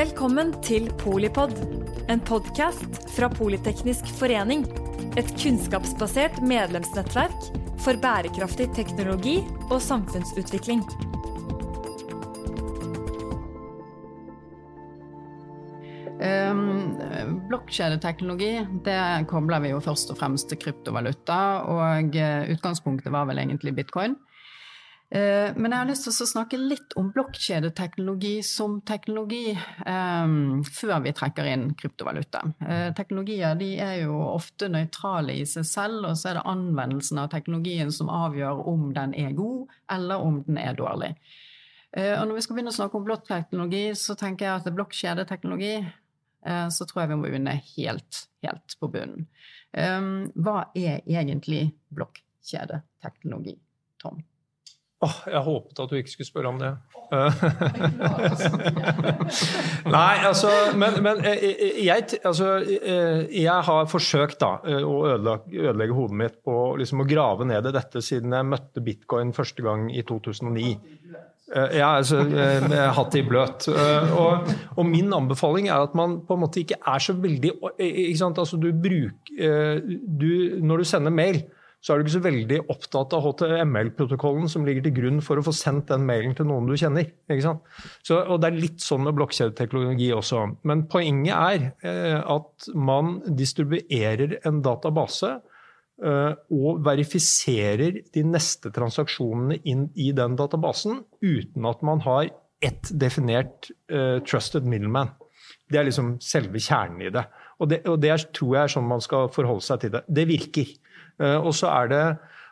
Velkommen til Polipod, en podkast fra Politeknisk forening. Et kunnskapsbasert medlemsnettverk for bærekraftig teknologi og samfunnsutvikling. Um, Blokkjedeteknologi det kobler vi jo først og fremst til kryptovaluta, og uh, utgangspunktet var vel egentlig bitcoin. Uh, men jeg har lyst til å snakke litt om blokkjedeteknologi som teknologi um, før vi trekker inn kryptovaluta. Uh, teknologier er jo ofte nøytrale i seg selv, og så er det anvendelsen av teknologien som avgjør om den er god eller om den er dårlig. Og når vi skal begynne å snakke om blokkteknologi, så tenker jeg at blokkjedeteknologi Eh, så tror jeg vi må begynne helt, helt på bunnen. Um, hva er egentlig blokkjedeteknologi, Tom? Oh, jeg håpet at du ikke skulle spørre om det. Nei, altså Men, men eh, eh, jeg, altså, jeg, har forsøkt da, å ødelegge, ødelegge hodet mitt på liksom, å grave ned i dette siden jeg møtte bitcoin første gang i 2009. Eh, ja, altså eh, hatt det i bløt. Eh, og, og, min anbefaling er at man på en måte ikke er så veldig ikke sant? Altså, du bruker, du, Når du sender mail, så er du ikke så veldig opptatt av HTML-protokollen som ligger til grunn for å få sendt den mailen til noen du kjenner. Så, og Det er litt sånn med blokkjedeteknologi også. Men poenget er at man distribuerer en database Eh, og verifiserer de neste transaksjonene inn i den databasen uten at man har ett definert uh, trusted middleman. Det er liksom selve kjernen i det. Og det, og det er, tror jeg er sånn man skal forholde seg til det. Det virker. Uh, og så er det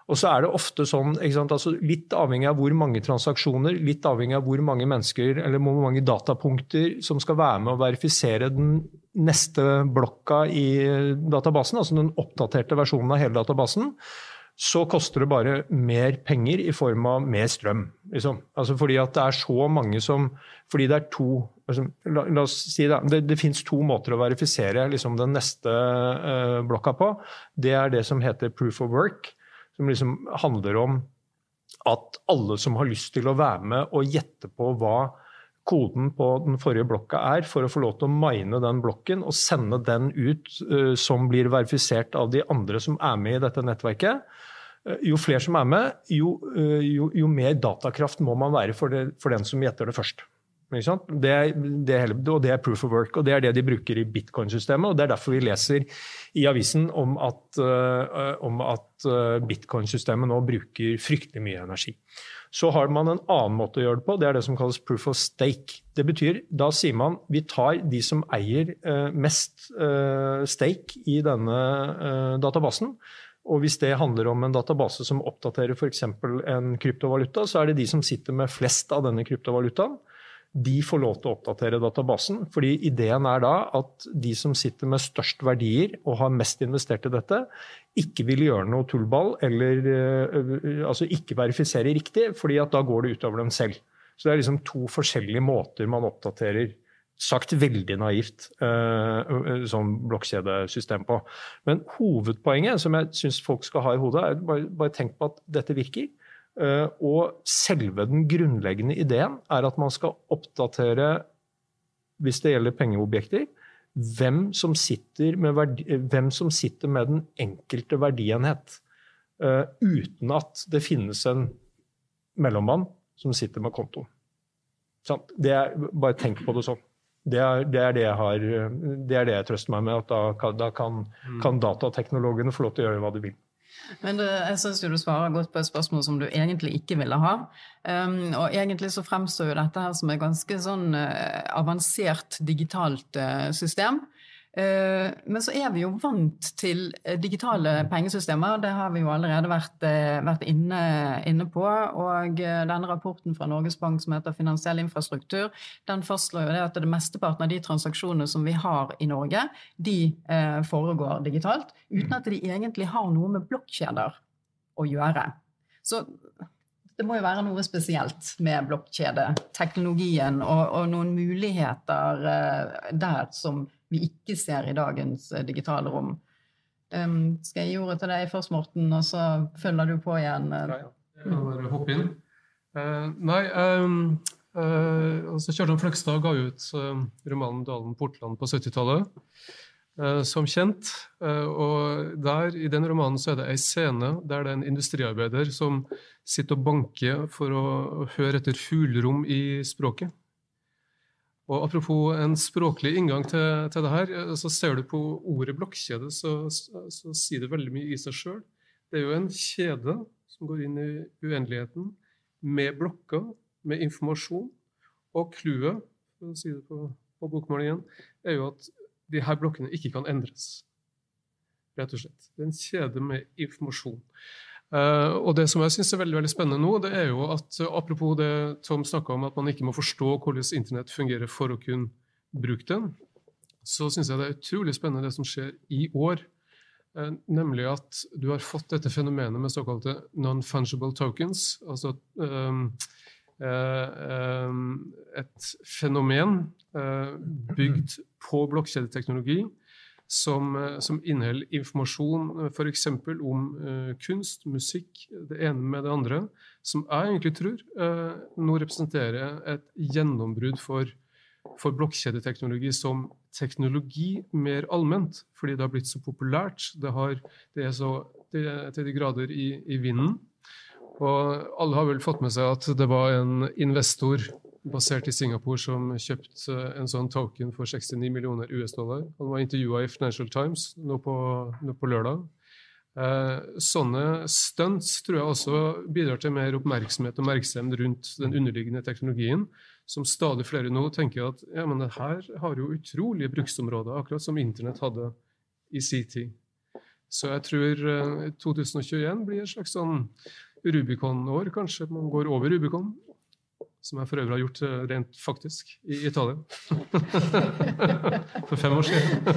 er det ofte sånn, altså litt avhengig av hvor mange transaksjoner, litt avhengig av hvor mange mennesker eller hvor mange datapunkter som skal være med å verifisere den neste blokka i databasen, altså den oppdaterte versjonen av hele databasen, så koster det bare mer penger i form av mer strøm. Liksom. Altså fordi at det er så mange som Fordi det er to la, la, oss si Det, det, det fins to måter å verifisere liksom, den neste uh, blokka på. Det er det som heter proof of work som liksom handler om at alle som har lyst til å være med og gjette på hva koden på den forrige blokka er, for å få lov til å mine den blokken og sende den ut uh, som blir verifisert av de andre som er med i dette nettverket. Uh, jo flere som er med, jo, jo, jo, mer datakraft må man være for, det, for den som gjetter det først. Det er, det er, og det er proof of work, og det er det de bruker i bitcoin-systemet. og Det er derfor vi leser i avisen om at, uh, at uh, bitcoin-systemet nå bruker fryktelig mye energi. Så har man en annen måte å gjøre det på, det er det som kalles proof of stake. Det betyr, Da sier man vi tar de som eier uh, mest stake i denne databasen. Og hvis det handler om en database som oppdaterer f.eks. en kryptovaluta, så er det de som sitter med flest av denne kryptovalutaen de får lov til å oppdatere databasen. fordi Ideen er da at de som sitter med størst verdier og har mest investert i dette, ikke vil gjøre noe tullball eller uh, altså ikke verifisere riktig, fordi at da går det utover dem selv. Så det er liksom to forskjellige måter man oppdaterer sagt veldig naivt, sånn blokkjedesystem på. Men hovedpoenget som jeg syns folk skal ha i hodet, er bare, bare tenk på at dette virker. Eh, og selve den grunnleggende ideen er at man skal oppdatere, hvis det gjelder pengeobjekter, hvem som sitter med, verdi, hvem som sitter med den enkelte verdienhet. Uh, uten at det finnes en mellommann som sitter med kontoen. Er, bare tenk på det sånn. Det er det, er det, jeg, har, det er det jeg trøster meg med. at Da, da kan, mm. kan datateknologene få lov til å gjøre hva de vil. Men det, jeg syns du svarer godt på et spørsmål som du egentlig ikke ville ha. Um, og egentlig så fremstår jo dette her som et ganske sånn uh, avansert digitalt uh, system. Eh, men så er vi jo vant til eh, digitale pengesystemer. Det har vi jo allerede vært, eh, vært inne, inne, på. Og denne rapporten fra Norges Bank som heter Finansiell infrastruktur, den fastslår jo det at det mesteparten av de transaksjonene som vi har i Norge, de foregår digitalt. Uten at de egentlig har noe med blokkjeder å gjøre. Så det må jo være noe spesielt med blokkjedeteknologien og, og noen muligheter der som vi ikke ser i dagens eh, digitale rom. Um, skal jeg gi ordet til deg først, Morten, og så følger du på igjen? Ja, ja. Jeg kan bare hoppe inn. Uh, nei, um, Uh, altså Kjartan Fløgstad ga ut uh, romanen 'Dalen Portland' på 70-tallet. Uh, som kjent. og der, I den romanen så er det ei scene der det er en industriarbeider som sitter og banker for å høre etter hulrom i språket. Og Apropos en språklig inngang til, til det her, så ser du på ordet blokkjede, så, så, så sier det veldig mye i seg sjøl. Det er jo en kjede som går inn i uendeligheten, med blokker med informasjon. Og clouet, for å si det på, på bokmålingen, er jo at de her blokkene ikke kan endres. Rett og slett. Det er en kjede med informasjon. Uh, og det som jeg synes er veldig veldig spennende nå, det er jo at uh, apropos det Tom snakka om, at man ikke må forstå hvordan internett fungerer for å kunne bruke den, så syns jeg det er utrolig spennende det som skjer i år. Uh, nemlig at du har fått dette fenomenet med såkalte non-fungible tokens. altså um, Eh, eh, et fenomen eh, bygd på blokkjedeteknologi som, som inneholder informasjon f.eks. om uh, kunst, musikk, det ene med det andre, som jeg egentlig tror uh, nå representerer et gjennombrudd for, for blokkjedeteknologi som teknologi mer allment, fordi det har blitt så populært. Det, har, det er så det til de grader i, i vinden. Og alle har vel fått med seg at det var en investor basert i Singapore som kjøpte en sånn token for 69 millioner US-dollar. Han var intervjua i Financial Times nå på, nå på lørdag. Eh, sånne stunts tror jeg også bidrar til mer oppmerksomhet og merksomhet rundt den underliggende teknologien, som stadig flere nå tenker at ja, men det her har jo utrolige bruksområder, akkurat som internett hadde i sin tid. Så jeg tror eh, 2021 blir et slags sånn Rubicon-år, kanskje man går over Rubicon. Som jeg for øvrig har gjort eh, rent faktisk i Italia. for fem år siden.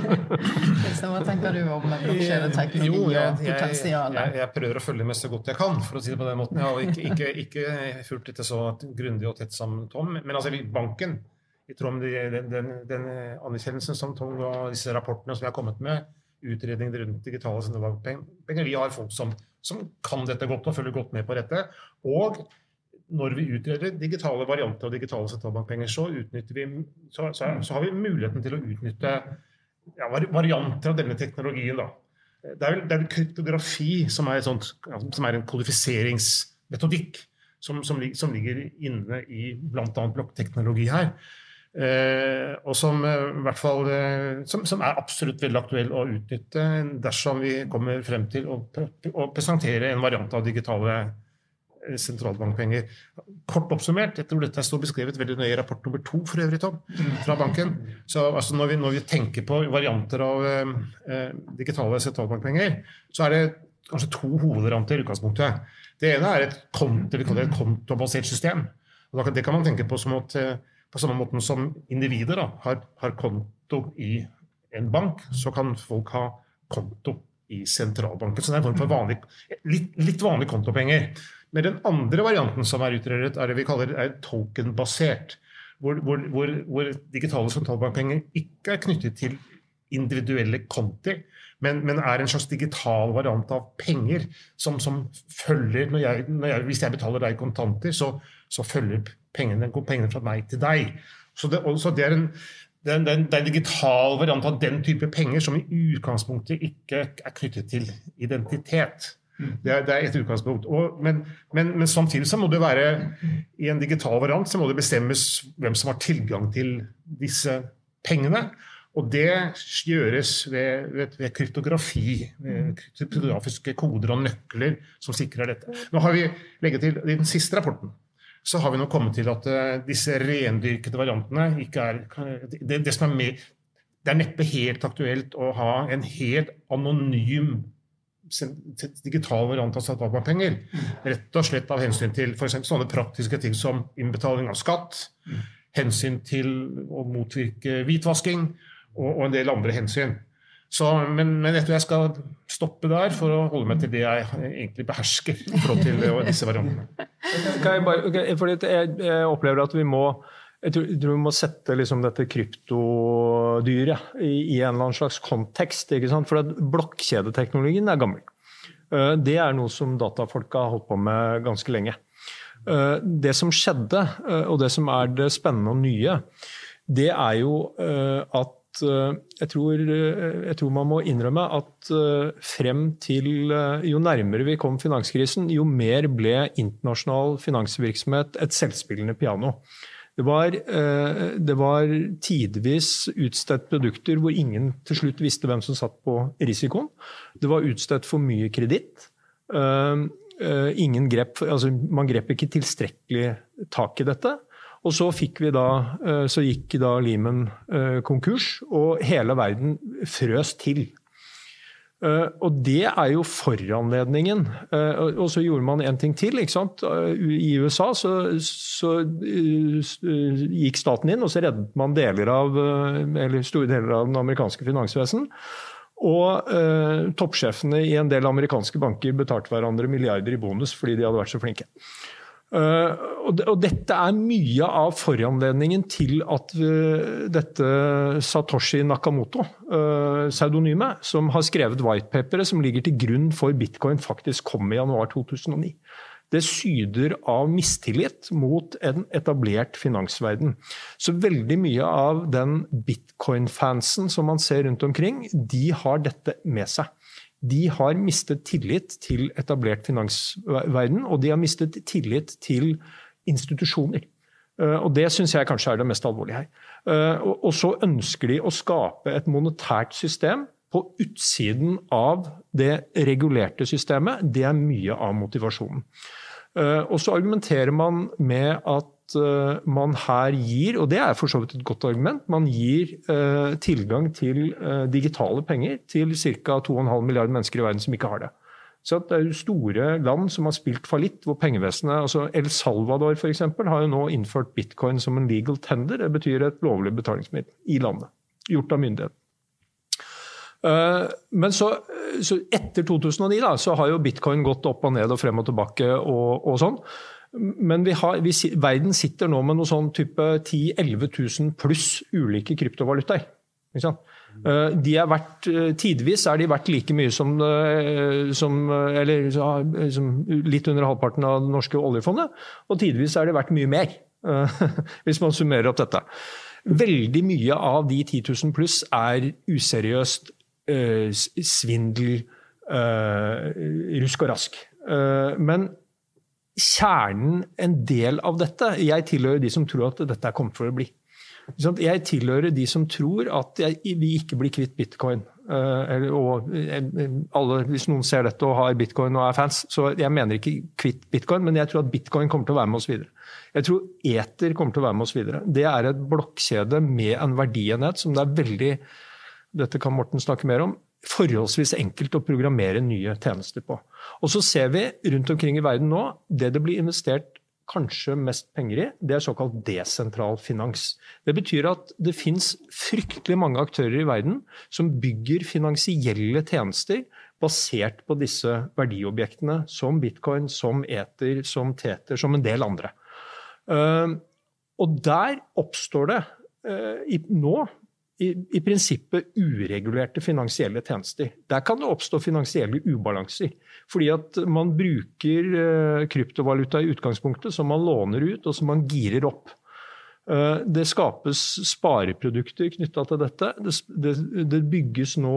så hva tenker du om blokkjedeteknologi og potensial? Jeg, jeg, prøver å følge med så godt jeg kan, for å si det på den måten. Jeg har ikke, ikke, ikke fulgt dette så grundig og tett som Tom. Men altså, banken, i tråd med den, den, den anerkjennelsen som Tom ga disse rapportene som jeg har kommet med, utredninger rundt digitale sentralbankpenger. Vi har folk som, som, kan dette godt og følger godt med på dette. Og når vi utreder digitale varianter av digitale sentralbankpenger, så, vi, så, så, så, har vi muligheten til å utnytte ja, varianter av denne teknologien. Da. Det er, det er kryptografi som er, sånt, som er en kodifiseringsmetodikk som, som, som, ligger inne i bl.a. blokkteknologi her. Eh, og som, eh, fall, eh, som, som, er absolutt veldig aktuell å utnytte dersom vi kommer frem til å, å presentere en variant av digitale sentralbankpenger. Kort oppsummert, jeg tror dette står beskrevet veldig nøye i rapport nummer to for øvrig, Tom, fra banken. Så altså, når, vi, når, vi, tenker på varianter av eh, eh digitale sentralbankpenger, så er det kanskje to hovedvarianter i utgangspunktet. Det ene er et, konto, et kontobasert system. Og det kan man tenke på som at på samme måte som individer da, har, har, konto i en bank, så kan folk ha konto i sentralbanken. Så det er en form for vanlig, litt, litt vanlige kontopenger. Men den andre varianten som er utredet, er det vi kaller token-basert. Hvor, hvor, hvor, hvor, digitale sentralbankpenger ikke er knyttet til individuelle konti, men, men, er en slags digital variant av penger som, som følger når jeg, når jeg, Hvis jeg betaler deg kontanter, så, så følger pengene, pengene fra meg til deg. Så det, så er det er, en, det er en digital variant av den type penger som i utgangspunktet ikke er knyttet til identitet. Mm. Det er, det er et utgangspunkt. Og, men, men, men, samtidig så må det være i en digital variant så må det bestemmes hvem som har tilgang til disse pengene. Og det gjøres ved, ved, ved kryptografi, ved kryptografiske koder og nøkler som sikrer dette. Nå har vi legget til i den siste rapporten så har vi nå kommet til at uh, disse rendyrkede variantene ikke er det, det, som er med, det er neppe helt aktuelt å ha en helt anonym digital variant av sentralbankpenger. Rett og slett av hensyn til for sånne praktiske ting som innbetaling av skatt, hensyn til å motvirke hvitvasking og, og en del andre hensyn. Så, men, men, jeg tror jeg skal stoppe der for å holde meg til det jeg egentlig behersker. i forhold til disse variantene. Jeg, bare, jeg, jeg, opplever at vi må jeg tror, jeg tror vi må sette liksom dette kryptodyret i, i, en eller annen slags kontekst. For blokkjedeteknologien er gammel. Eh, det er noe som datafolka har holdt på med ganske lenge. Det som skjedde, og det som er det spennende og nye, det er jo at jeg tror, jeg tror, man må innrømme at frem til Jo nærmere vi kom finanskrisen, jo mer ble internasjonal finansvirksomhet et selvspillende piano. Det var, eh, det var, tidvis utstedt produkter hvor ingen til slutt visste hvem som satt på risikoen. Det var utstedt for mye kreditt. Eh, eh, altså man grep ikke tilstrekkelig tak i dette. Og så, da, så gikk da Lehman konkurs, og hele verden frøs til. Uh, og det er jo foranledningen. Uh, og så gjorde man en ting til. ikke sant? Uh, I USA så, så gikk staten inn, og så reddet man deler av, eller store deler av den amerikanske finansvesen. Og toppsjefene i en del amerikanske banker betalte hverandre milliarder i bonus fordi de hadde vært så flinke. Uh, og, dette er mye av foranledningen til at dette Satoshi Nakamoto, uh, pseudonymet, som har skrevet whitepaperet som ligger til grunn for bitcoin, faktisk kom i januar 2009. Det syder av mistillit mot en etablert finansverden. Så veldig mye av den bitcoin-fansen som man ser rundt omkring, de har dette med seg de har mistet tillit til etablert finansverden, og de har mistet tillit til institusjoner. Eh, og Det syns jeg kanskje er det mest alvorlige her. Eh, og så ønsker de å skape et monetært system på utsiden av det regulerte systemet. Det er mye av motivasjonen. Eh, og så argumenterer man med at Eh, man her gir, og det er for så vidt et godt argument, man gir uh, tilgang til uh, digitale penger til ca. 2,5 milliarder mennesker i verden som ikke har det. Så det er jo store land som har spilt fallitt, hvor pengevesenet altså El Salvador for eksempel, har jo nå innført bitcoin som en legal tender. Det betyr et lovlig betalingsmiddel i landet. Gjort av myndighet. Men så, så, etter 2009 da, så har jo bitcoin gått opp og ned og frem og tilbake og, og sånn. Men har, vi, verden sitter nå med noe sånn type 10 000-11 000 pluss ulike kryptovalutaer. Eh, de er verdt, eh, tidvis er de verdt like mye som, eh, som, eller, som litt under halvparten av det norske oljefondet, og tidvis er de verdt mye mer, hvis man summerer opp dette. Veldig mye av de 10 000 pluss er useriøst, svindel, rusk og rask. Men kjernen en del av dette. Jeg tilhører de som tror at dette er kommet for å bli. Jeg tilhører de som tror at vi ikke blir kvitt bitcoin. Eh, og eh, alle, hvis noen ser dette og har bitcoin og er fans, så jeg mener ikke kvitt bitcoin, men jeg tror at bitcoin kommer til å være med oss videre. Jeg tror Eter kommer til å være med oss videre. Det er et blokkjede med en verdienhet som det er veldig Dette kan Morten snakke mer om forholdsvis enkelt å programmere nye tjenester på. Og så ser vi rundt omkring i verden nå det det blir investert kanskje mest penger i, det er såkalt desentral finans. Det betyr at det fins fryktelig mange aktører i verden som bygger finansielle tjenester basert på disse verdiobjektene, som bitcoin, som eter, som teter, som en del andre. Eh, og der oppstår det eh, nå i, i, prinsippet uregulerte finansielle tjenester. Der kan det oppstå finansielle ubalanser. Fordi at man bruker uh, kryptovaluta i utgangspunktet som man låner ut, og som man girer opp. Uh, det skapes spareprodukter knytta til dette. Det, det, det bygges nå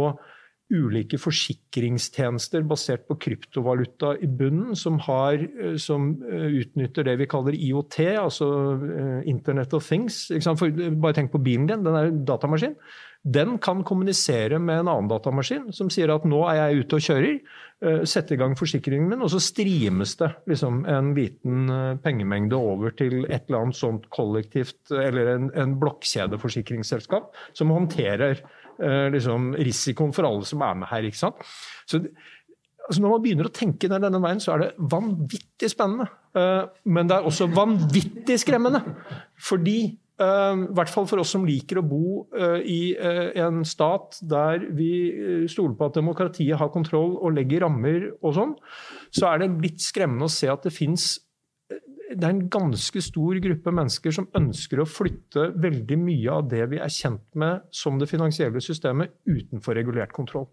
ulike forsikringstjenester basert på kryptovaluta i bunnen, som, har, eh, som eh, utnytter det vi kaller IOT, altså eh, Internet of Things. Bare tenk på bilen din, den er en datamaskin. Den kan kommunisere med en annen datamaskin som sier at nå er jeg ute og kjører. Sette i gang forsikringen min, og så streames det liksom en liten pengemengde over til et eller annet sånt kollektivt, eller en, en blokkjedeforsikringsselskap som håndterer liksom, risikoen for alle som er med her. ikke sant? Så altså Når man begynner å tenke ned denne veien, så er det vanvittig spennende. Eh, men det er også vanvittig skremmende. Fordi, eh, i hvert fall for oss som liker å bo i en stat der vi stoler på at demokratiet har kontroll og legger rammer og sånn, så er det litt skremmende å se at det fins det er en ganske stor gruppe mennesker som ønsker å flytte veldig mye av det vi er kjent med som det finansielle systemet, utenfor regulert kontroll.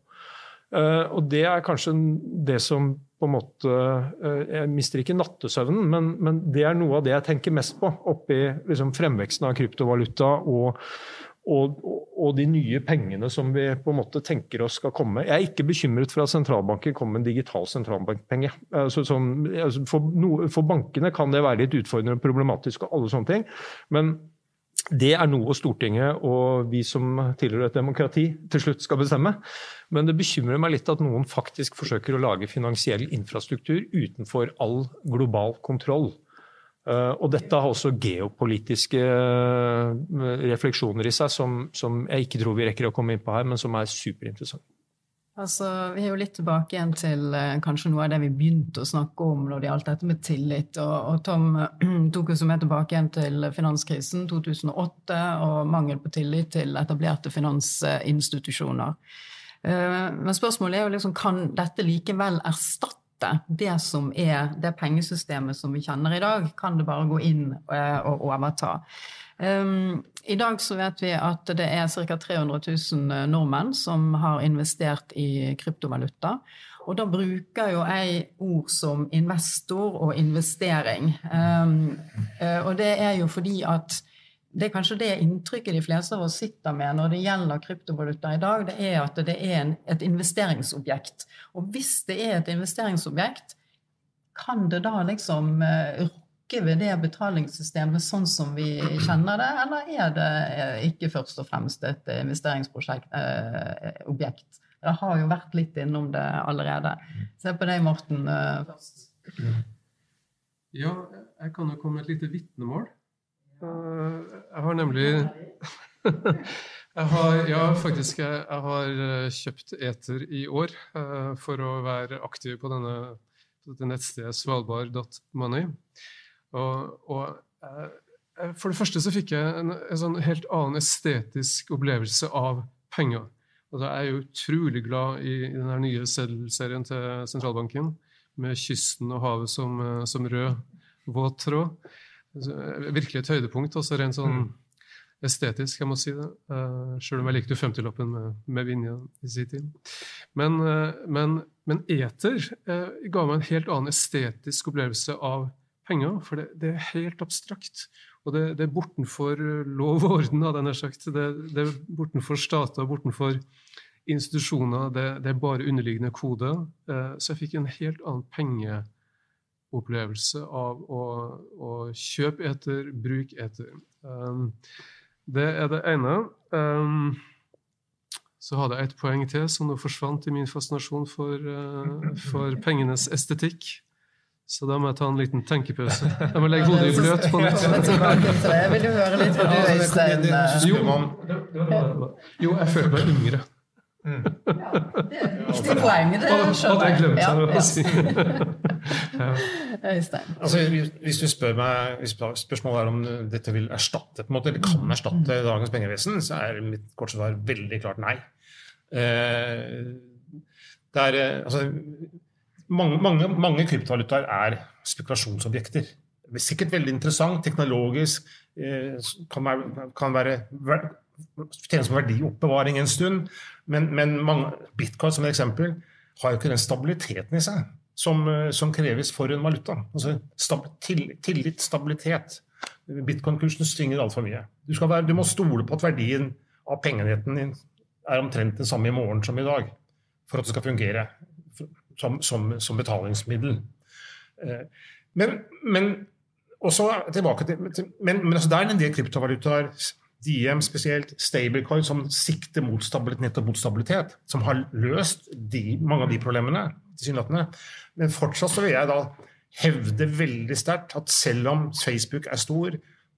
Uh, og det er kanskje det som på en måte uh, Jeg mister ikke nattesøvnen, men, men, det er noe av det jeg tenker mest på oppi liksom, fremveksten av kryptovaluta og, og, og, de nye pengene som vi på en måte tenker oss skal komme. Jeg er ikke bekymret for at sentralbanken kommer med en digital sentralbankpenge. Altså, som, altså, for, no, for bankene kan det være litt utfordrende og problematisk, og alle sånne ting. men det er noe Stortinget og vi som tilhører et demokrati, til slutt skal bestemme. Men det bekymrer meg litt at noen faktisk forsøker å lage finansiell infrastruktur utenfor all global kontroll. Eh, og dette har også geopolitiske eh, refleksjoner i seg som, som jeg ikke tror vi rekker å komme inn på her, men som er superinteressante. Altså, Vi er jo litt tilbake igjen til eh, kanskje noe av det vi begynte å snakke om når det gjaldt dette med tillit. Og, og Tom tok oss med tilbake igjen til finanskrisen 2008 og mangel på tillit til etablerte finansinstitusjoner. Men spørsmålet er jo liksom, kan dette likevel erstatte det som er det pengesystemet som vi kjenner i dag? Kan det bare gå inn eh, og overta? Um, I dag så vet vi at det er ca. 300 000 nordmenn som har investert i kryptovaluta. Og da bruker jo jeg ord som investor og investering. Um, og det er jo fordi at det er kanskje det inntrykket de fleste av oss sitter med når det gjelder kryptovaluta i dag, det er at det er en, et investeringsobjekt. Og hvis det er et investeringsobjekt, kan det da liksom uh, rokke ved det betalingssystemet sånn som vi kjenner det, eller er det eh, ikke først og fremst et investeringsobjekt? eh. Det har jo vært litt innom det allerede. Se på deg, Morten, eh, først. Ja, jeg kan jo komme med et lite vitnemål. Eh, jeg har nemlig jeg har, Ja, faktisk. Jeg, har kjøpt Eter i år uh, for å være aktiv på denne, dette nettstedet svalbard.money. Og, og eh, eh, for det første så fikk jeg en, en sånn helt annen estetisk opplevelse av penger. Og da er jeg utrolig glad i, i den nye seddelserien til sentralbanken, med kysten og havet som, eh, som rød våt tråd. Altså, virkelig et høydepunkt, også rent sånn mm. estetisk, jeg må si det. Uh, Sjøl om jeg likte 50-lappen med, med Vinje i sin tid. Men, uh, men, men eter uh, ga meg en helt annen estetisk opplevelse av penger, for det, det er helt abstrakt. Og det, det er bortenfor lov og orden, hadde jeg nær sagt. Det, det, er bortenfor stater, bortenfor institusjoner. Det, det er bare underliggende kode. Eh, så jeg fikk en helt annen pengeopplevelse av å, å kjøpe eter, bruke eter. Um, det er det ene. Um, så hadde jeg et poeng til som nå forsvant i min fascinasjon for, uh, for pengenes estetikk. Så da må jeg ta en liten tenkepause. Jeg må legge hodet i bløt på nytt. Jeg vil jo høre litt fra du, Øystein. Jo, jo, jeg følte meg yngre. Mm. Ja, det er viktig poeng. Det skjønner jeg. Glemt ja, å si. Øystein. Altså, hvis du spør meg, hvis spørsmålet er om dette vil erstatte på en måte, eller kan erstatte dagens pengevesen, så er mitt korte svar veldig klart nei. Eh, det er, eh, altså, mange, mange, mange kryptovalutaer er spekulasjonsobjekter. Det er sikkert veldig interessant, teknologisk, eh, kan være, kan være tjene som verdioppbevaring en stund, men, men mange, bitcoin som et eksempel har jo ikke den stabiliteten i seg som, eh, som kreves for en valuta. Altså stab, til, tillit, stabilitet. Bitcoin-kursen svinger altfor mye. Du, være, du, må stole på at verdien av pengenheten din er omtrent den samme i morgen som i dag for at det skal fungere som, som, som betalingsmiddel. Eh, men, men også tilbake til, men, men altså der er en del kryptovalutaer, DM spesielt, stablecoin, som sikter mot stabilitet, nettopp mot stabilitet, som har løst de, mange av de problemene. Tilsynelatende. Men fortsatt så vil jeg da hevde veldig sterkt at selv om Facebook er stor,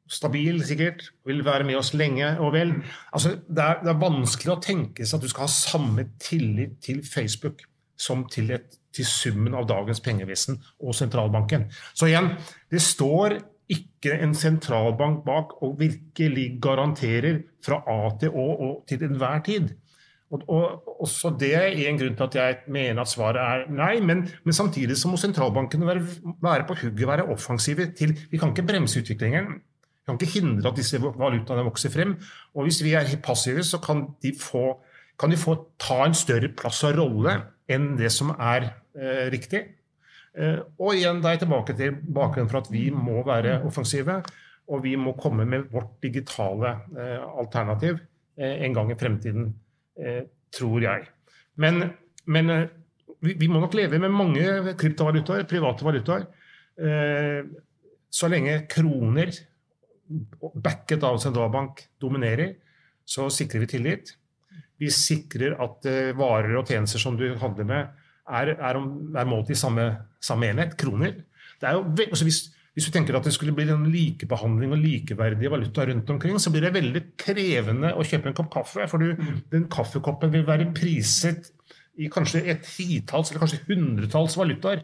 stabil sikkert, vil være med oss lenge og vel altså det, er, det er vanskelig å tenke seg at du skal ha samme tillit til Facebook som til, et, til summen av dagens pengevesen og sentralbanken. Så igjen, det står ikke en sentralbank bak og virkelig garanterer fra A til Å og til enhver tid. Og, og, også Det er en grunn til at jeg mener at svaret er nei. Men, men samtidig så må sentralbankene være, være, på hugget, være offensive. til, Vi kan ikke bremse utviklingen. Vi kan ikke hindre at disse valutaene vokser frem. Og hvis vi er passive, så kan de få, kan de få ta en større plass og rolle enn det som er eh, riktig. Eh, og igjen da er jeg tilbake til bakgrunnen for at vi må være offensive. Og vi må komme med vårt digitale eh, alternativ eh, en gang i fremtiden, tror jeg. Men, men eh, vi, vi, må nok leve med mange kryptovalutaer, private valutaer, eh, så lenge kroner backet av sentralbank dominerer, så sikrer vi tillit. Vi sikrer at varer og tjenester som du handler med, er, er, er målt i samme, samme, enhet, kroner. Det er Jo, altså hvis, hvis, vi tenker at det skulle bli en likebehandling og likeverdige valuta rundt omkring, så blir det veldig krevende å kjøpe en kopp kaffe. For du, den kaffekoppen vil være priset i kanskje et titalls eller kanskje hundretalls valutaer.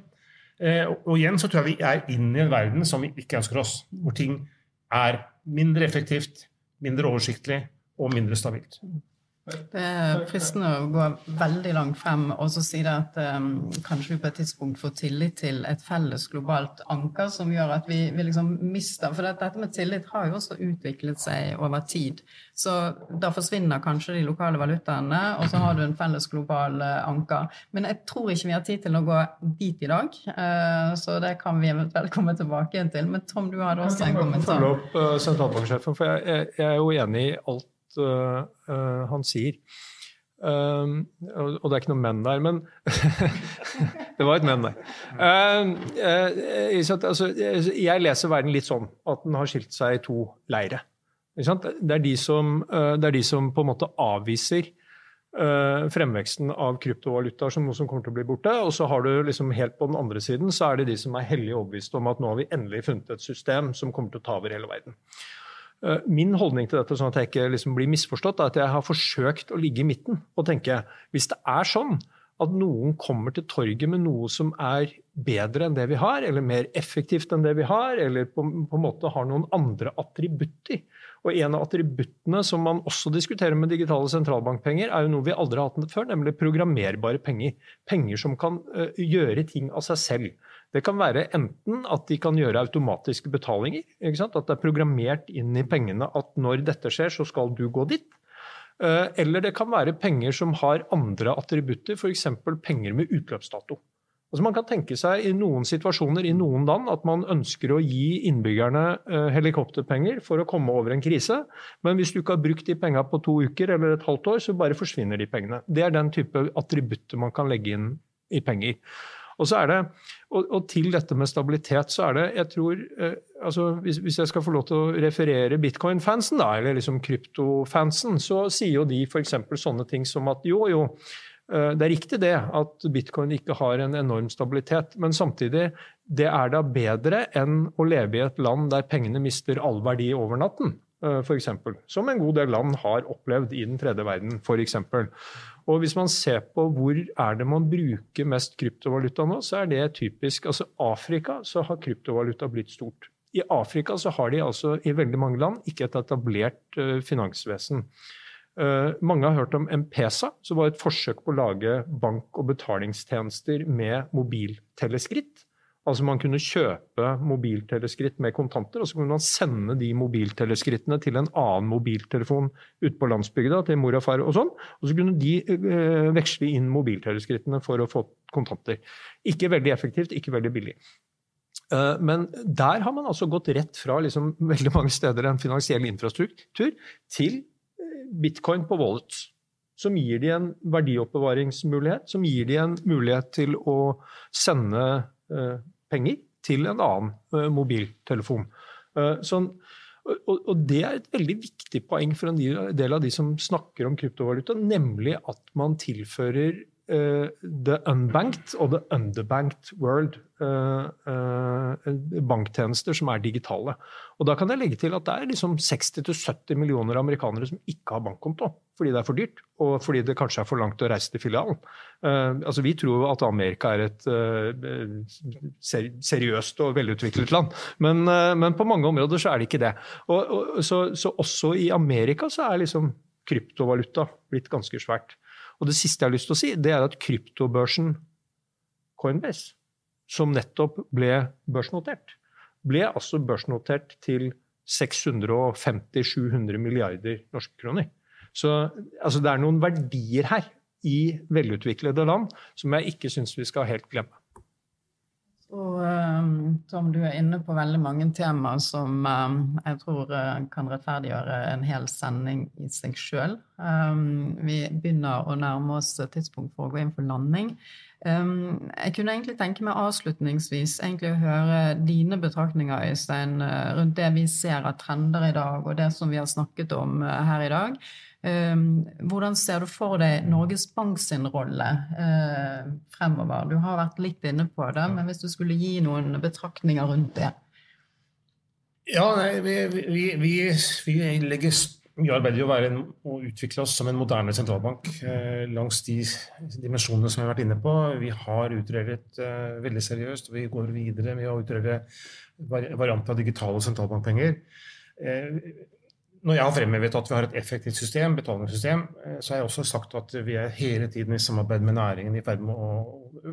Eh, og igjen så tror jeg vi er inn i en verden som vi ikke ønsker oss. Hvor ting er mindre effektivt, mindre oversiktlig og mindre stabilt. Det er fristende å gå veldig langt frem og så si det at um, kanskje vi på et tidspunkt får tillit til et felles globalt anker som gjør at vi, vi liksom mister For dette med tillit har jo også utviklet seg over tid. Så da forsvinner kanskje de lokale valutaene, og så har du en felles global uh, anker. Men jeg tror ikke vi har tid til å gå dit i dag, uh, så det kan vi eventuelt komme tilbake igjen til. Men Tom, du hadde også en kommentar. Følge opp uh, sentralbanksjefen, for jeg, jeg, jeg er jo enig i alt han sier. Um, og det er ikke noe menn der, men Det var et menn der. Um, uh, altså, jeg leser verden litt sånn at den har skilt seg i to leire. Det er, de som, det er de som på en måte avviser fremveksten av kryptovalutaer som noe som kommer til å bli borte. Og så har du liksom helt på den andre siden så er det de som er hellig overbevist om at nå har vi endelig funnet et system som kommer til å ta over hele verden. Eh, min holdning til dette, sånn at jeg ikke liksom blir misforstått, er at jeg har forsøkt å ligge i midten og tenke hvis det er sånn at noen kommer til torget med noe som er bedre enn det vi har, eller mer effektivt enn det vi har, eller på, på en måte har noen andre attributter. Og en av attributtene som man også diskuterer med digitale sentralbankpenger, er jo noe vi aldri har hatt før, nemlig programmerbare penger. Penger som kan uh, gjøre ting av seg selv. Det kan være enten at de kan gjøre automatiske betalinger. At det er programmert inn i pengene at når dette skjer, så skal du gå dit. Eh, eller det kan være penger som har andre attributter, f.eks. penger med utløpsdato. Altså man kan tenke seg i noen situasjoner i noen land at man ønsker å gi innbyggerne eh, helikopterpenger for å komme over en krise, men hvis du ikke har brukt de pengene på to uker eller et halvt år, så bare forsvinner de pengene. Det er den type attributter man kan legge inn i penger. Og, det, og, og, til dette med stabilitet, så er det jeg tror, eh, altså hvis, hvis, jeg skal få lov til å referere bitcoin-fansen, da, eller liksom kryptofansen, så sier jo de f.eks. sånne ting som at jo, jo, eh, det er riktig det at bitcoin ikke har en enorm stabilitet, men samtidig det er da bedre enn å leve i et land der pengene mister all verdi over natten. Eh, for eksempel, som en god del land har opplevd i den tredje verden. For eksempel. Og Hvis man ser på hvor er det man bruker mest kryptovaluta nå, så er det typisk altså Afrika så har kryptovaluta blitt stort. I Afrika så har de altså i veldig mange land ikke et etablert uh, finansvesen. Uh, mange har hørt om M-Pesa, som var et forsøk på å lage bank- og betalingstjenester med mobilteleskritt. Altså Man kunne kjøpe mobilteleskritt med kontanter, og så kunne man sende de mobilteleskrittene til en annen mobiltelefon ute på landsbygda, til mor og far og sånn. Og så kunne de eh, veksle inn mobilteleskrittene for å få kontanter. Ikke veldig effektivt, ikke veldig billig. Uh, men der har man altså gått rett fra liksom, veldig mange steder en finansiell infrastruktur til eh, bitcoin på wallet Som gir de en verdioppbevaringsmulighet, som gir de en mulighet til å sende uh, penger til en annen uh, mobiltelefon. Uh, sånn, og, det er et veldig viktig poeng for en del av de som snakker om kryptovaluta, nemlig at man tilfører uh, the unbanked og the underbanked world banktjenester som er digitale. Og Da kan jeg legge til at det er liksom 60-70 millioner amerikanere som ikke har bankkonto fordi det er for dyrt, og fordi det kanskje er for langt å reise til filialen. Uh, altså Vi tror at Amerika er et uh, seriøst og velutviklet land, men, uh, men, på mange områder så er det ikke det. Og, og, så, så, også i Amerika så er liksom kryptovaluta blitt ganske svært. Og det siste jeg har lyst til å si, det er at kryptobørsen Coinbase, som nettopp ble børsnotert, ble altså børsnotert til 650-700 milliarder norske kroner. Så altså, det er noen verdier her i velutviklede land, som jeg ikke syns vi skal helt glemme. Og um, Tom, du er inne på veldig mange temaer som um, jeg tror uh, kan rettferdiggjøre en hel sending i seg sjøl. Um, vi begynner å nærme oss tidspunkt for å gå inn for landing. Jeg kunne egentlig tenke meg avslutningsvis egentlig å høre dine betraktninger, Øystein, uh, rundt det vi ser av trender i dag, og det som vi har snakket om uh, her i dag. Ehm, hvordan ser du for deg Norges Bank sin rolle eh, fremover? Du har vært litt inne på det, men hvis du skulle gi noen betraktninger rundt det? Ja, vi, vi, vi, vi legger vi arbeider jo være en, å utvikle oss som en moderne sentralbank eh, langs de dimensjonene som vi har vært inne på. Vi har utredet eh, veldig seriøst, vi går videre med å utrede varianter av digitale sentralbankpenger. Når jeg har fremhevet at vi har et effektivt system, betalingssystem, eh, så har jeg også sagt at vi er hele tiden i samarbeid med næringen i ferd med å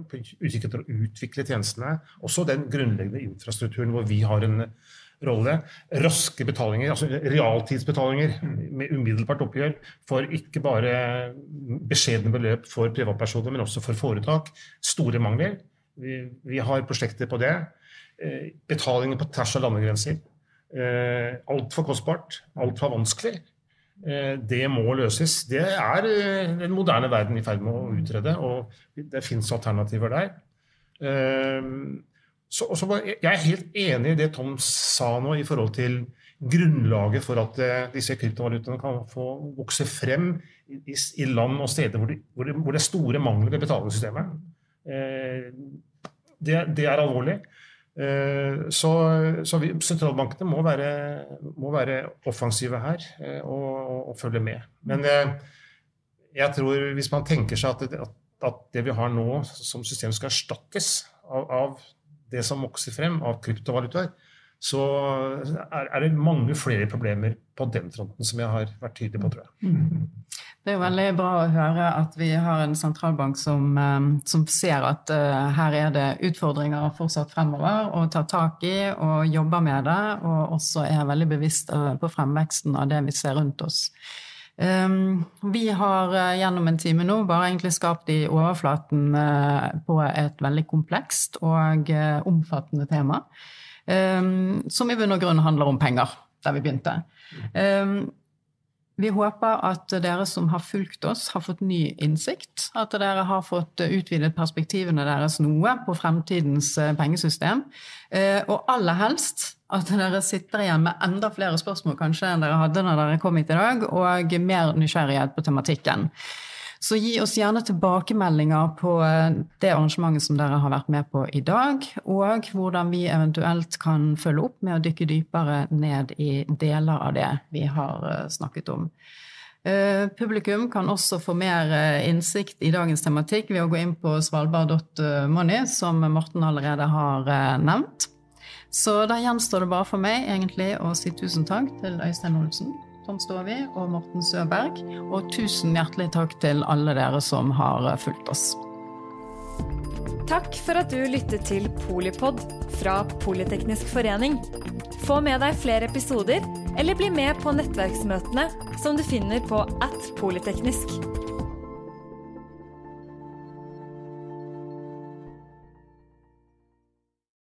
utvikle, utvikle tjenestene. Også den grunnleggende infrastrukturen hvor vi har en rolle. Raske betalinger, altså realtidsbetalinger med umiddelbart oppgjør for ikke bare beskjedne beløp for privatpersoner, men også for foretak. Store mangler. Vi, vi har prosjekter på det. Eh, betalinger på tvers av landegrenser eh, altfor kostbart, altfor vanskelig. Eh, det må løses. Det er eh, den moderne verden i ferd med å utrede, og det fins alternativer der. Eh, så, også, jeg er helt enig i det Tom sa nå i forhold til grunnlaget for at disse kryptovalutaene kan få vokse frem i, i land og steder hvor, de, hvor, det, hvor, det, er store mangler ved betalingssystemet. Det, det, er alvorlig. Eh, så, så vi, sentralbankene må være, må være, offensive her eh, og, og, følge med. Men eh, jeg tror hvis man tenker seg at det, at det vi har nå som system skal erstattes av, av det som vokser frem av kryptovalutaer, så er, er, det mange flere problemer på den fronten som jeg har vært tydelig på, tror jeg. Mm. Det er jo veldig bra å høre at vi har en sentralbank som, eh, som ser at uh, her er det utfordringer fortsatt fremover, og tar tak i og jobber med det, og også er veldig bevisst uh, på fremveksten av det vi ser rundt oss. Um, vi har uh, gjennom en time nå bare egentlig skapt i overflaten på et veldig komplekst og omfattende tema, um, som i bunn og grunn handler om penger, der vi begynte. Um, vi håper at dere som har fulgt oss, har fått ny innsikt. At dere har fått utvidet perspektivene deres noe på fremtidens eh, pengesystem. Eh, og aller helst at dere sitter igjen med enda flere spørsmål kanskje enn dere hadde når dere kom hit i dag, og mer nysgjerrighet på tematikken. Så gi oss gjerne tilbakemeldinger på eh, det arrangementet som dere har vært med på i dag, og hvordan vi eventuelt kan følge opp med å dykke dypere ned i deler av det vi har eh, snakket om. Eh, publikum kan også få mer innsikt i dagens tematikk ved å gå inn på svalbard.money, som Morten allerede har nevnt. Så da gjenstår det bare for meg egentlig å si tusen takk til Øystein Olsen Tom Stovi og Morten Søberg. Og tusen hjertelig takk til alle dere som har fulgt oss. Takk for at du lyttet til Polipod fra Politeknisk forening. Få med deg flere episoder, eller bli med på nettverksmøtene som du finner på at polyteknisk.